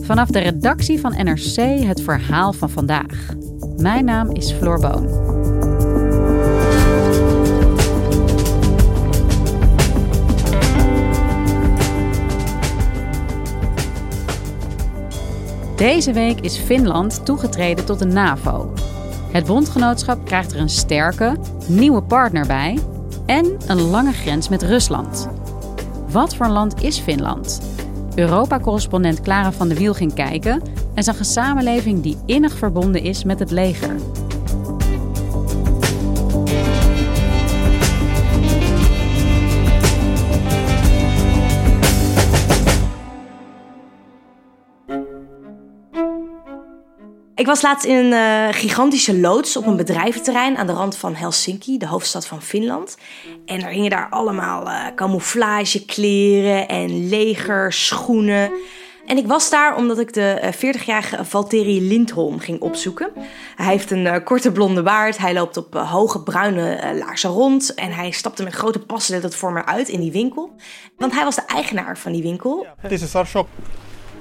Vanaf de redactie van NRC het verhaal van vandaag. Mijn naam is Floor Boon. Deze week is Finland toegetreden tot de NAVO. Het bondgenootschap krijgt er een sterke, nieuwe partner bij en een lange grens met Rusland. Wat voor land is Finland? Europa-correspondent Clara van de Wiel ging kijken en zag een samenleving die innig verbonden is met het leger. Ik was laatst in een uh, gigantische loods op een bedrijventerrein aan de rand van Helsinki, de hoofdstad van Finland. En er hingen daar allemaal uh, camouflagekleren en legerschoenen. En ik was daar omdat ik de uh, 40-jarige Valtteri Lindholm ging opzoeken. Hij heeft een korte blonde baard, hij loopt op hoge bruine laarzen rond... en hij stapte met grote passen dat voor me uit in die winkel. Want hij was de eigenaar van die winkel. This is our shop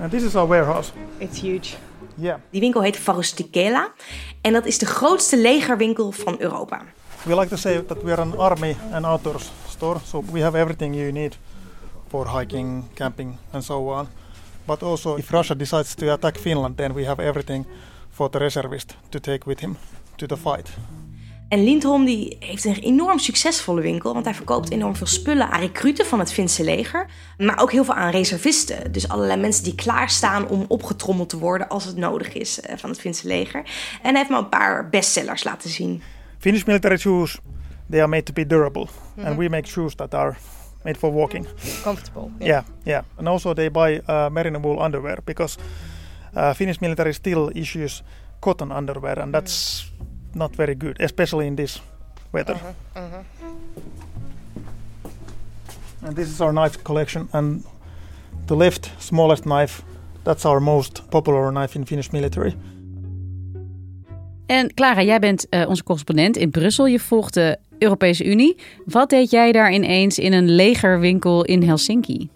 and this is our warehouse. It's huge. Yeah. Die winkel heet Farustikela en dat is de grootste legerwinkel van Europa. We like to say that we are an army and outdoors store, so we have everything you need for hiking, camping and so on. But also if Russia decides to attack Finland, then we have everything for the reservist to take with him to the fight. En Lindholm die heeft een enorm succesvolle winkel, want hij verkoopt enorm veel spullen aan recruten van het Finse leger, maar ook heel veel aan reservisten. Dus allerlei mensen die klaarstaan om opgetrommeld te worden als het nodig is eh, van het Finse leger. En hij heeft me een paar bestsellers laten zien. Finnish military shoes, they are made to be durable, mm -hmm. and we make shoes that are made for walking. Comfortable. Yeah, yeah. yeah. And also they buy uh, merino wool underwear because uh, Finnish military still issues cotton underwear, and that's not very good, especially in this weather. Uh-huh, uh-huh. And this is our knife collection, and the left smallest knife, that's our most popular knife in Finnish military. En Clara, jij bent uh, onze correspondent in Brussel. Je volgt de Europese Unie. Wat deed jij daar ineens in een legerwinkel in Helsinki?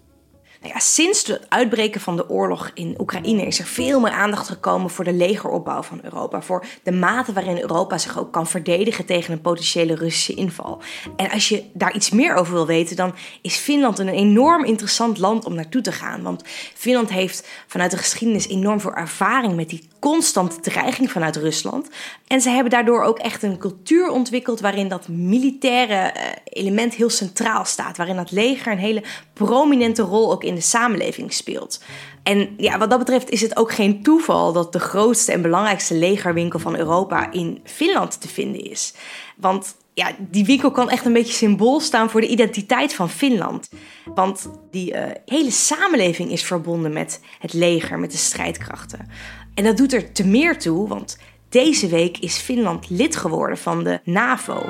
Nou ja, sinds het uitbreken van de oorlog in Oekraïne is er veel meer aandacht gekomen voor de legeropbouw van Europa. Voor de mate waarin Europa zich ook kan verdedigen tegen een potentiële Russische inval. En als je daar iets meer over wil weten, dan is Finland een enorm interessant land om naartoe te gaan. Want Finland heeft vanuit de geschiedenis enorm veel ervaring met die constante dreiging vanuit Rusland. En ze hebben daardoor ook echt een cultuur ontwikkeld waarin dat militaire eh, element heel centraal staat. Waarin dat leger een hele prominente rol ook in de samenleving speelt. En ja, wat dat betreft is het ook geen toeval dat de grootste en belangrijkste legerwinkel van Europa in Finland te vinden is. Want ja, die winkel kan echt een beetje symbool staan voor de identiteit van Finland. Want die uh, hele samenleving is verbonden met het leger, met de strijdkrachten. En dat doet er te meer toe, want deze week is Finland lid geworden van de NAVO.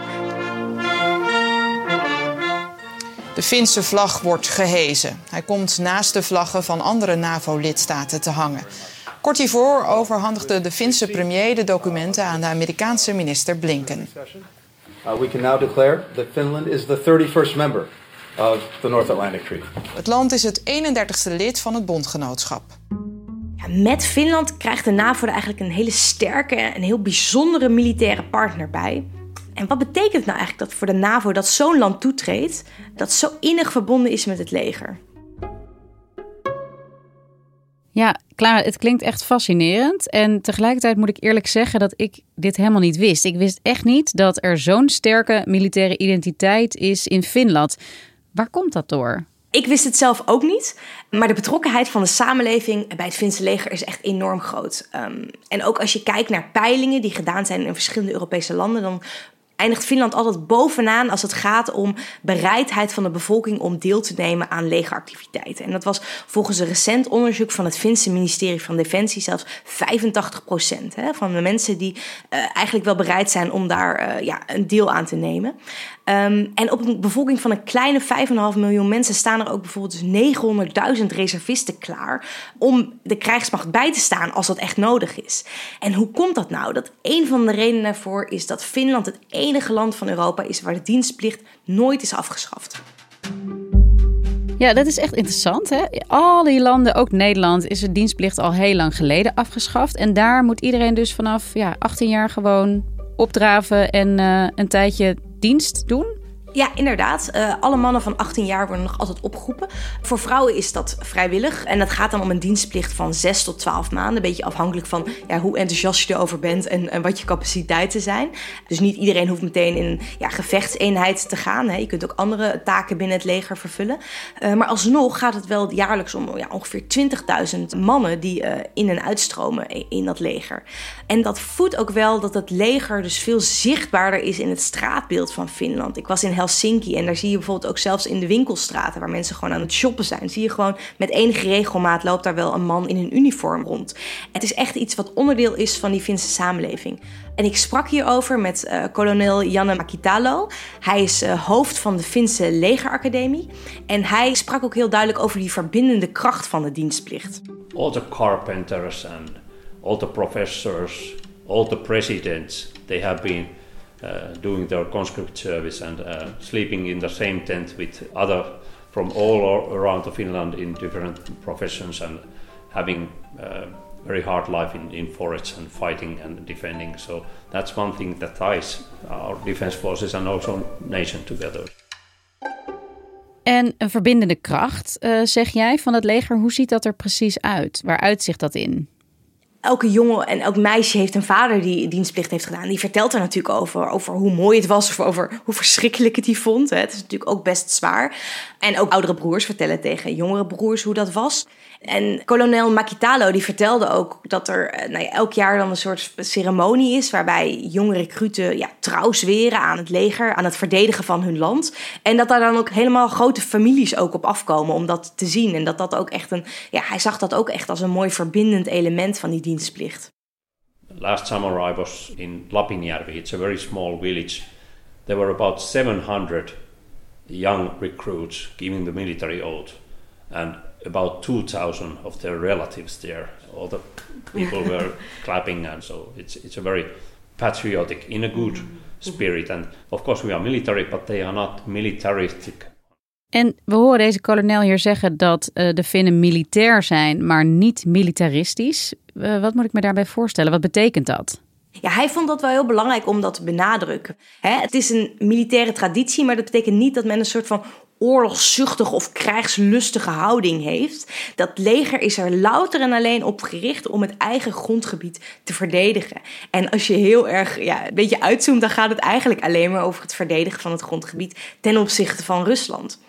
De Finse vlag wordt gehezen. Hij komt naast de vlaggen van andere NAVO-lidstaten te hangen. Kort hiervoor overhandigde de Finse premier de documenten aan de Amerikaanse minister Blinken. Uh, we can now declare that Finland is the 31st member of the North Atlantic Treaty. Het land is het 31ste lid van het bondgenootschap. Ja, met Finland krijgt de NAVO er eigenlijk een hele sterke en heel bijzondere militaire partner bij. En wat betekent nou eigenlijk dat voor de NAVO dat zo'n land toetreedt, dat zo innig verbonden is met het leger? Ja, klaar. Het klinkt echt fascinerend. En tegelijkertijd moet ik eerlijk zeggen dat ik dit helemaal niet wist. Ik wist echt niet dat er zo'n sterke militaire identiteit is in Finland. Waar komt dat door? Ik wist het zelf ook niet, maar de betrokkenheid van de samenleving bij het Finse leger is echt enorm groot. Um, en ook als je kijkt naar peilingen die gedaan zijn in verschillende Europese landen, dan eindigt Finland altijd bovenaan als het gaat om bereidheid van de bevolking om deel te nemen aan legeractiviteiten. En dat was volgens een recent onderzoek van het Finse ministerie van Defensie zelfs 85 procent van de mensen die uh, eigenlijk wel bereid zijn om daar uh, ja, een deel aan te nemen. Um, en op een bevolking van een kleine 5,5 miljoen mensen staan er ook bijvoorbeeld dus 900.000 reservisten klaar om de krijgsmacht bij te staan als dat echt nodig is. En hoe komt dat nou? Dat een van de redenen daarvoor is dat Finland het enige land van Europa is waar de dienstplicht nooit is afgeschaft. Ja, dat is echt interessant. Hè? Al die landen, ook Nederland, is de dienstplicht al heel lang geleden afgeschaft. En daar moet iedereen dus vanaf ja, 18 jaar gewoon opdraven en uh, een tijdje dienst doen? Ja, inderdaad. Uh, alle mannen van 18 jaar worden nog altijd opgeroepen. Voor vrouwen is dat vrijwillig. En dat gaat dan om een dienstplicht van 6 tot 12 maanden. Een beetje afhankelijk van ja, hoe enthousiast je erover bent en, en wat je capaciteiten zijn. Dus niet iedereen hoeft meteen in een ja, gevechtseenheid te gaan. Hè. Je kunt ook andere taken binnen het leger vervullen. Uh, maar alsnog gaat het wel jaarlijks om ja, ongeveer 20.000 mannen die uh, in- en uitstromen in dat leger. En dat voedt ook wel dat het leger dus veel zichtbaarder is in het straatbeeld van Finland. Ik was in En daar zie je bijvoorbeeld ook zelfs in de winkelstraten waar mensen gewoon aan het shoppen zijn, zie je gewoon met enige regelmaat loopt daar wel een man in een uniform rond. Het is echt iets wat onderdeel is van die Finse samenleving. En ik sprak hierover met uh, kolonel Janne Makitalo. Hij is uh, hoofd van de Finse legeracademie. En hij sprak ook heel duidelijk over die verbindende kracht van de dienstplicht. All the carpenters and all the professors, all the presidents, they have been doing their conscript service and uh, sleeping in the same tent with other from all around Finland in different professions and having uh, very hard life in, in forests and fighting and defending. So that's one thing that ties our defense forces and also nation together. En een verbindende kracht, uh, zeg jij, van het leger. Hoe ziet dat er precies uit? Waar uitzicht dat in? Elke jongen en elk meisje heeft een vader die dienstplicht heeft gedaan. Die vertelt er natuurlijk over, over hoe mooi het was of over hoe verschrikkelijk het hij vond. Het is natuurlijk ook best zwaar. En ook oudere broers vertellen tegen jongere broers hoe dat was. En kolonel Makitalo die vertelde ook dat er eh, nou ja, elk jaar dan een soort ceremonie is waarbij jonge recruten ja, trouw zweren aan het leger, aan het verdedigen van hun land. En dat daar dan ook helemaal grote families ook op afkomen om dat te zien. En dat dat ook echt een, ja, hij zag dat ook echt als een mooi verbindend element van die dienstplicht. Last summer I was in Lapinjärvi. It's a very small village. There were about 700 young recruits giving the military oath. And about 2,000 of their relatives there. All the people were clapping, and so it's it's a very patriotic in a good spirit. And of course, we are military, but they are not militaristic. En we horen deze kolonel hier zeggen dat uh, de Finnen militair zijn, maar niet militaristisch. Uh, wat moet ik me daarbij voorstellen? Wat betekent dat? Ja, hij vond dat wel heel belangrijk om dat te benadrukken. Het is een militaire traditie, maar dat betekent niet dat men een soort van oorlogszuchtige of krijgslustige houding heeft. Dat leger is er louter en alleen op gericht om het eigen grondgebied te verdedigen. En als je heel erg ja, een beetje uitzoomt, dan gaat het eigenlijk alleen maar over het verdedigen van het grondgebied ten opzichte van Rusland.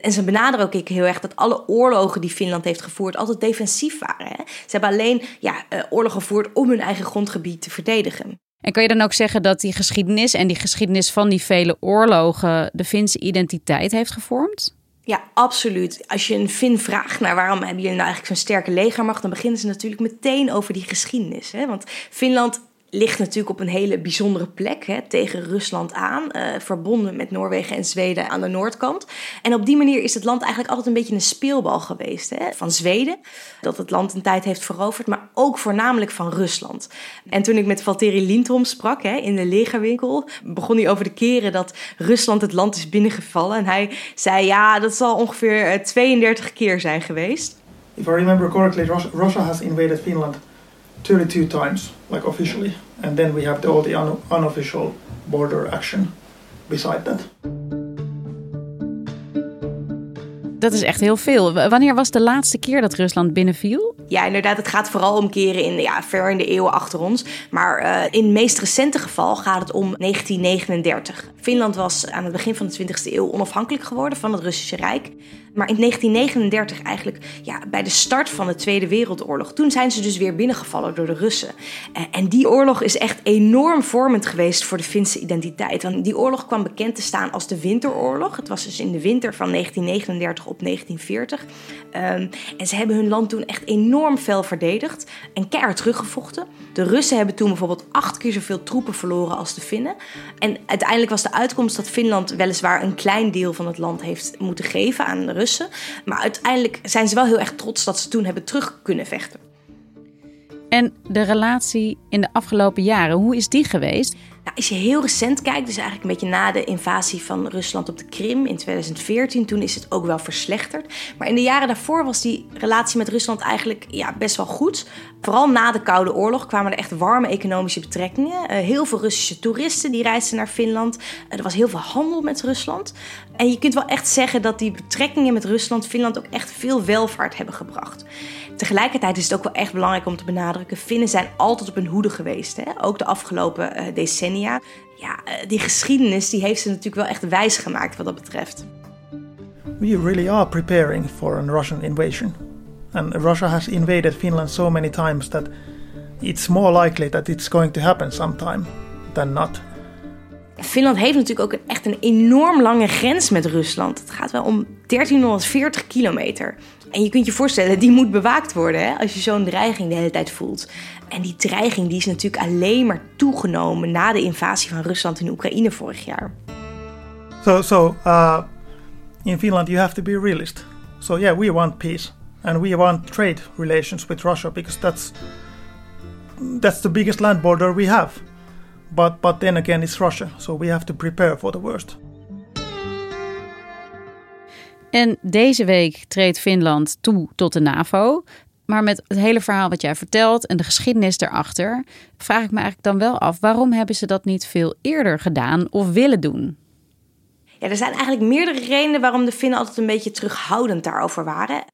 En ze benaderen ook heel erg dat alle oorlogen die Finland heeft gevoerd altijd defensief waren. Hè? Ze hebben alleen ja, uh, oorlog gevoerd om hun eigen grondgebied te verdedigen. En kan je dan ook zeggen dat die geschiedenis en die geschiedenis van die vele oorlogen de Finse identiteit heeft gevormd? Ja, absoluut. Als je een Fin vraagt naar waarom hebben jullie nou eigenlijk zo'n sterke legermacht, dan beginnen ze natuurlijk meteen over die geschiedenis. Hè? Want Finland ligt natuurlijk op een hele bijzondere plek hè, tegen Rusland aan, uh, verbonden met Noorwegen en Zweden aan de noordkant. En op die manier is het land eigenlijk altijd een beetje een speelbal geweest hè, van Zweden, dat het land een tijd heeft veroverd, maar ook voornamelijk van Rusland. En toen ik met Valtteri Lindholm sprak hè, in de legerwinkel, begon hij over de keren dat Rusland het land is binnengevallen. En hij zei: Ja, dat zal ongeveer uh, 32 keer zijn geweest. If I remember correctly, Russia has invaded Finland 32 times, like officially, and then we have the, all the un- unofficial border action beside that. Dat is echt heel veel. Wanneer was de laatste keer dat Rusland binnenviel? Ja, inderdaad. Het gaat vooral om keren in, ja, ver in de eeuwen achter ons. Maar uh, in het meest recente geval gaat het om 1939. Finland was aan het begin van de 20e eeuw onafhankelijk geworden van het Russische Rijk. Maar in 1939 eigenlijk, ja, bij de start van de Tweede Wereldoorlog, toen zijn ze dus weer binnengevallen door de Russen. En die oorlog is echt enorm vormend geweest voor de Finse identiteit. Want die oorlog kwam bekend te staan als de Winteroorlog. Het was dus in de winter van 1939 op 1940. Um, en ze hebben hun land toen echt enorm fel verdedigd en keihard teruggevochten. De Russen hebben toen bijvoorbeeld acht keer zoveel troepen verloren als de Finnen. En uiteindelijk was de uitkomst dat Finland weliswaar een klein deel van het land heeft moeten geven aan de Russen. Maar uiteindelijk zijn ze wel heel erg trots dat ze toen hebben terug kunnen vechten. En de relatie in de afgelopen jaren, hoe is die geweest? Als je heel recent kijkt, dus eigenlijk een beetje na de invasie van Rusland op de Krim in 2014, toen is het ook wel verslechterd. Maar in de jaren daarvoor was die relatie met Rusland eigenlijk ja, best wel goed. Vooral na de Koude Oorlog kwamen er echt warme economische betrekkingen. Uh, heel veel Russische toeristen die reisden naar Finland. Uh, er was heel veel handel met Rusland. En je kunt wel echt zeggen dat die betrekkingen met Rusland Finland ook echt veel welvaart hebben gebracht. Tegelijkertijd is het ook wel echt belangrijk om te benadrukken: Finnen zijn altijd op hun hoede geweest. Hè? Ook de afgelopen uh, decennia. Ja, uh, die geschiedenis die heeft ze natuurlijk wel echt wijs gemaakt wat dat betreft. We really are preparing for a Russian invasion. And Russia has invaded Finland so many times that it's more likely that it's going to happen sometime than not. Finland heeft natuurlijk ook echt een enorm lange grens met Rusland. Het gaat wel om 1340 kilometer. En je kunt je voorstellen, die moet bewaakt worden hè, als je zo'n dreiging de hele tijd voelt. En die dreiging die is natuurlijk alleen maar toegenomen na de invasie van Rusland in Oekraïne vorig jaar. So, so uh, in Finland you have to be realist. So yeah, we want peace and we want trade relations with Russia because that's that's the biggest land border we have. But but then again, it's Russia, so we have to prepare for the worst. En deze week treedt Finland toe tot de NAVO. Maar met het hele verhaal wat jij vertelt en de geschiedenis erachter, vraag ik me eigenlijk dan wel af: waarom hebben ze dat niet veel eerder gedaan of willen doen? Ja, er zijn eigenlijk meerdere redenen waarom de Finnen altijd een beetje terughoudend daarover waren.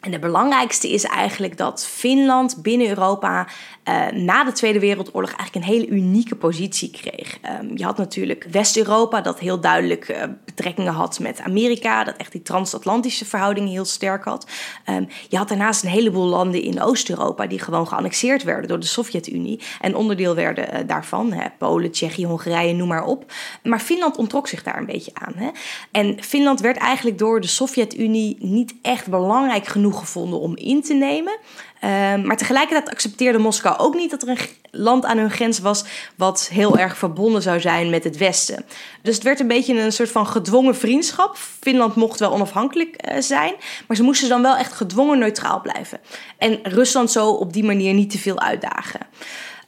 En de belangrijkste is eigenlijk dat Finland binnen Europa uh, na de Tweede Wereldoorlog eigenlijk een hele unieke positie kreeg. Um, je had natuurlijk West-Europa, dat heel duidelijk uh, betrekkingen had met Amerika, dat echt die transatlantische verhoudingen heel sterk had. Um, je had daarnaast een heleboel landen in Oost-Europa die gewoon geannexeerd werden door de Sovjet-Unie en onderdeel werden uh, daarvan. Hè, Polen, Tsjechië, Hongarije, noem maar op. Maar Finland ontrok zich daar een beetje aan. Hè. En Finland werd eigenlijk door de Sovjet-Unie niet echt belangrijk genoeg gevonden om in te nemen. Um, maar tegelijkertijd accepteerde Moskou ook niet dat er een land aan hun grens was wat heel erg verbonden zou zijn met het Westen. Dus het werd een beetje een soort van gedwongen vriendschap. Finland mocht wel onafhankelijk uh, zijn, maar ze moesten dan wel echt gedwongen neutraal blijven. En Rusland zo op die manier niet te veel uitdagen.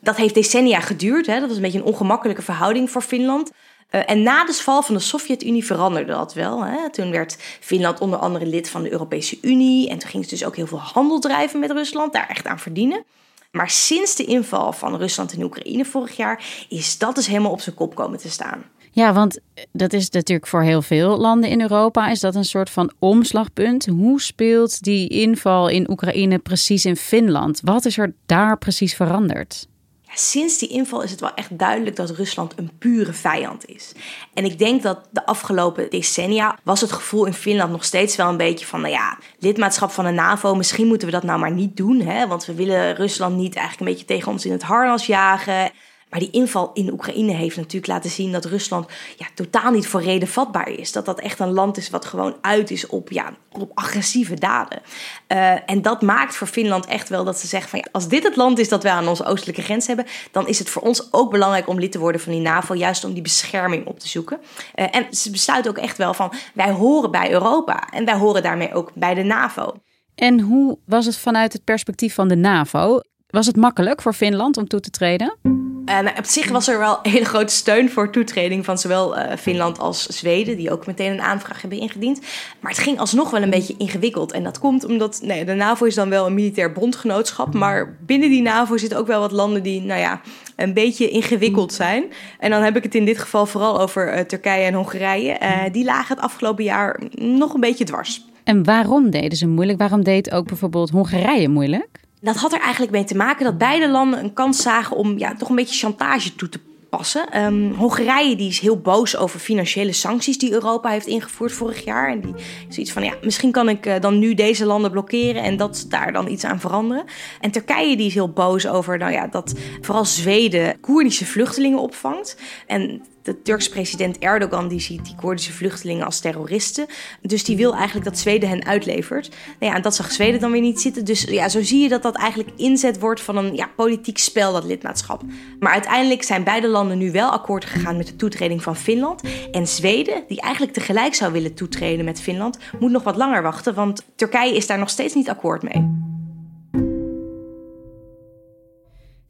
Dat heeft decennia geduurd. Hè? Dat was een beetje een ongemakkelijke verhouding voor Finland. Uh, en na de val van de Sovjet-Unie veranderde dat wel. Hè. Toen werd Finland onder andere lid van de Europese Unie. En toen ging ze dus ook heel veel handel drijven met Rusland, daar echt aan verdienen. Maar sinds de inval van Rusland in Oekraïne vorig jaar is dat dus helemaal op zijn kop komen te staan. Ja, want dat is natuurlijk voor heel veel landen in Europa is dat een soort van omslagpunt. Hoe speelt die inval in Oekraïne precies in Finland? Wat is er daar precies veranderd? Sinds die inval is het wel echt duidelijk dat Rusland een pure vijand is. En ik denk dat de afgelopen decennia was het gevoel in Finland nog steeds wel een beetje van, nou ja, lidmaatschap van de NAVO, misschien moeten we dat nou maar niet doen, hè? want we willen Rusland niet eigenlijk een beetje tegen ons in het harnas jagen. Maar die inval in Oekraïne heeft natuurlijk laten zien dat Rusland ja, totaal niet voor reden vatbaar is. Dat dat echt een land is wat gewoon uit is op, ja, op agressieve daden. Uh, en dat maakt voor Finland echt wel dat ze zeggen van ja, als dit het land is dat wij aan onze oostelijke grens hebben, dan is het voor ons ook belangrijk om lid te worden van die NAVO, juist om die bescherming op te zoeken. Uh, en ze besluiten ook echt wel van wij horen bij Europa en wij horen daarmee ook bij de NAVO. En hoe was het vanuit het perspectief van de NAVO? Was het makkelijk voor Finland om toe te treden? En op zich was er wel hele grote steun voor toetreding van zowel uh, Finland als Zweden, die ook meteen een aanvraag hebben ingediend. Maar het ging alsnog wel een beetje ingewikkeld. En dat komt omdat nee, de NAVO is dan wel een militair bondgenootschap, maar binnen die NAVO zitten ook wel wat landen die, nou ja, een beetje ingewikkeld zijn. En dan heb ik het in dit geval vooral over uh, Turkije en Hongarije. Uh, die lagen het afgelopen jaar nog een beetje dwars. En waarom deden ze moeilijk? Waarom deed ook bijvoorbeeld Hongarije moeilijk? Dat had er eigenlijk mee te maken dat beide landen een kans zagen om ja, toch een beetje chantage toe te passen. Um, Hongarije die is heel boos over financiële sancties die Europa heeft ingevoerd vorig jaar. En die zoiets van, ja, misschien kan ik uh, dan nu deze landen blokkeren en dat daar dan iets aan veranderen. En Turkije die is heel boos over, nou ja, dat vooral Zweden Koerdische vluchtelingen opvangt. En de Turkse president Erdogan die ziet die Koerdische vluchtelingen als terroristen. Dus die wil eigenlijk dat Zweden hen uitlevert. Nou ja, en dat zag Zweden dan weer niet zitten. Dus ja, zo zie je dat dat eigenlijk inzet wordt van een ja, politiek spel, dat lidmaatschap. Maar uiteindelijk zijn beide landen nu wel akkoord gegaan met de toetreding van Finland. En Zweden, die eigenlijk tegelijk zou willen toetreden met Finland, moet nog wat langer wachten. Want Turkije is daar nog steeds niet akkoord mee.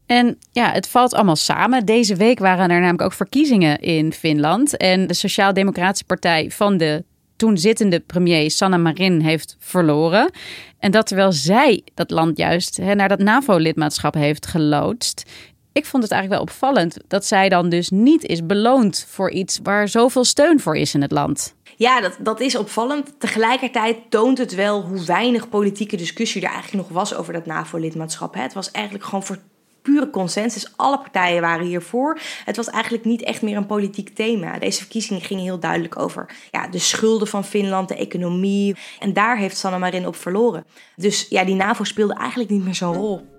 En ja, het valt allemaal samen. Deze week waren er namelijk ook verkiezingen in Finland. En de Sociaal-Democratische Partij van de toen zittende premier Sanna Marin heeft verloren. En dat terwijl zij dat land juist hè, naar dat NAVO-lidmaatschap heeft geloodst. Ik vond het eigenlijk wel opvallend dat zij dan dus niet is beloond voor iets waar zoveel steun voor is in het land. Ja, dat, dat is opvallend. Tegelijkertijd toont het wel hoe weinig politieke discussie er eigenlijk nog was over dat NAVO-lidmaatschap. Het was eigenlijk gewoon voor pure consensus. Alle partijen waren hiervoor. Het was eigenlijk niet echt meer een politiek thema. Deze verkiezingen gingen heel duidelijk over ja, de schulden van Finland, de economie. En daar heeft Sanna Marin op verloren. Dus ja, die NAVO speelde eigenlijk niet meer zo'n rol.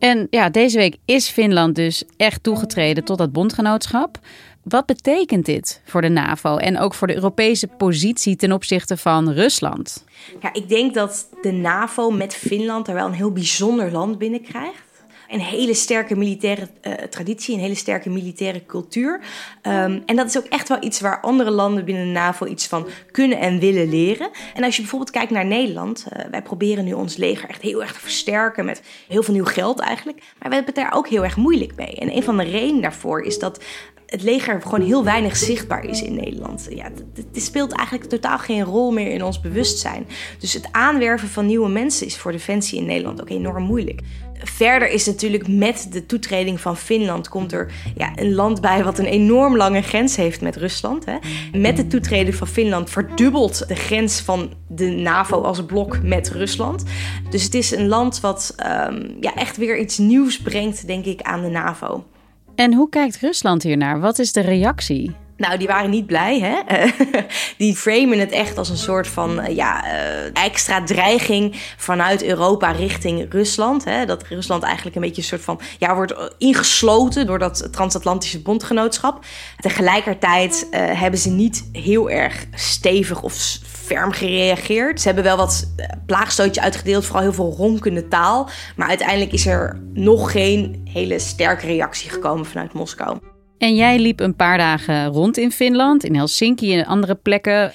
En ja, deze week is Finland dus echt toegetreden tot dat bondgenootschap. Wat betekent dit voor de NAVO en ook voor de Europese positie ten opzichte van Rusland? Ja, ik denk dat de NAVO met Finland er wel een heel bijzonder land binnenkrijgt een hele sterke militaire uh, traditie, een hele sterke militaire cultuur. Um, en dat is ook echt wel iets waar andere landen binnen de NAVO iets van kunnen en willen leren. En als je bijvoorbeeld kijkt naar Nederland, uh, wij proberen nu ons leger echt heel erg te versterken met heel veel nieuw geld eigenlijk. Maar we hebben het daar ook heel erg moeilijk mee. En een van de redenen daarvoor is dat het leger gewoon heel weinig zichtbaar is in Nederland. Ja, het, speelt eigenlijk totaal geen rol meer in ons bewustzijn. Dus het aanwerven van nieuwe mensen is voor Defensie in Nederland ook enorm moeilijk. Verder is natuurlijk met de toetreding van Finland komt er ja, een land bij wat een enorm lange grens heeft met Rusland. Hè. Met de toetreding van Finland verdubbelt de grens van de NAVO als blok met Rusland. Dus het is een land wat um, ja, echt weer iets nieuws brengt, denk ik, aan de NAVO. En hoe kijkt Rusland hiernaar? Wat is de reactie? Nou, die waren niet blij. Hè? die framen het echt als een soort van eh, ja, uh, extra dreiging vanuit Europa richting Rusland. Hè? Dat Rusland eigenlijk een beetje een soort van ja, wordt ingesloten door dat transatlantische bondgenootschap. Tegelijkertijd uh, hebben ze niet heel erg stevig of ferm gereageerd. Ze hebben wel wat plaagstootje uitgedeeld, vooral heel veel ronkende taal. Maar uiteindelijk is er nog geen hele sterke reactie gekomen vanuit Moskou. En jij liep een paar dagen rond in Finland, in Helsinki en andere plekken.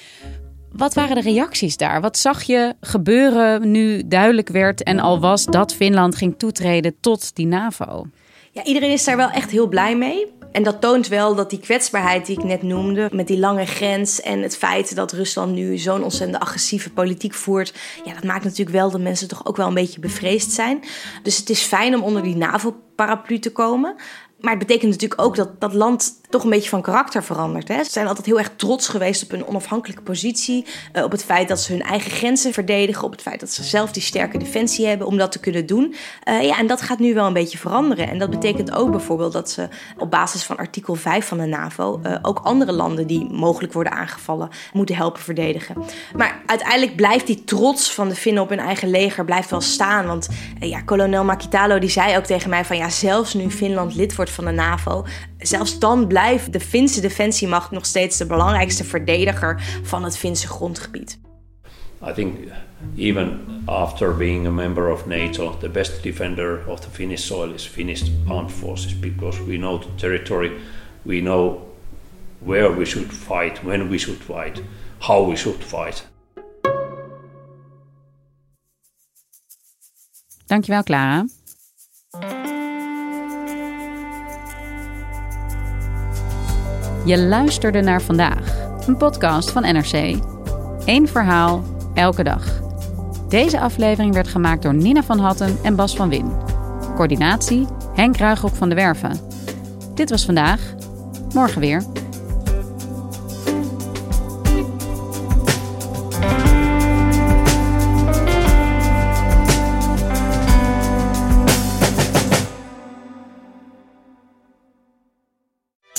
Wat waren de reacties daar? Wat zag je gebeuren nu duidelijk werd en al was dat Finland ging toetreden tot die NAVO? Ja, iedereen is daar wel echt heel blij mee. En dat toont wel dat die kwetsbaarheid die ik net noemde, met die lange grens en het feit dat Rusland nu zo'n ontzettend agressieve politiek voert, ja, dat maakt natuurlijk wel dat mensen toch ook wel een beetje bevreesd zijn. Dus het is fijn om onder die NAVO-paraplu te komen. Maar het betekent natuurlijk ook dat dat land toch een beetje van karakter verandert. Hè? Ze zijn altijd heel erg trots geweest op hun onafhankelijke positie. Uh, op het feit dat ze hun eigen grenzen verdedigen. Op het feit dat ze zelf die sterke defensie hebben om dat te kunnen doen. Uh, ja, en dat gaat nu wel een beetje veranderen. En dat betekent ook bijvoorbeeld dat ze op basis van artikel 5 van de NAVO uh, ook andere landen die mogelijk worden aangevallen moeten helpen verdedigen. Maar uiteindelijk blijft die trots van de Finnen op hun eigen leger blijft wel staan. Want ja, kolonel Makitalo die zei ook tegen mij van ja, zelfs nu Finland lid wordt van de NAVO, zelfs dan blijft de Finse defensiemacht nog steeds de belangrijkste verdediger van het Finse grondgebied. I think even after being a member of NATO, the best defender of the Finnish soil is Finnish armed forces because we know the territory, we know where we should fight, when we should fight, how we should fight. Dankjewel, Clara. Je luisterde naar vandaag, een podcast van NRC. Eén verhaal, elke dag. Deze aflevering werd gemaakt door Nina van Hatten en Bas van Win. Coördinatie Henk Ruigrok van de Werven. Dit was vandaag. Morgen weer.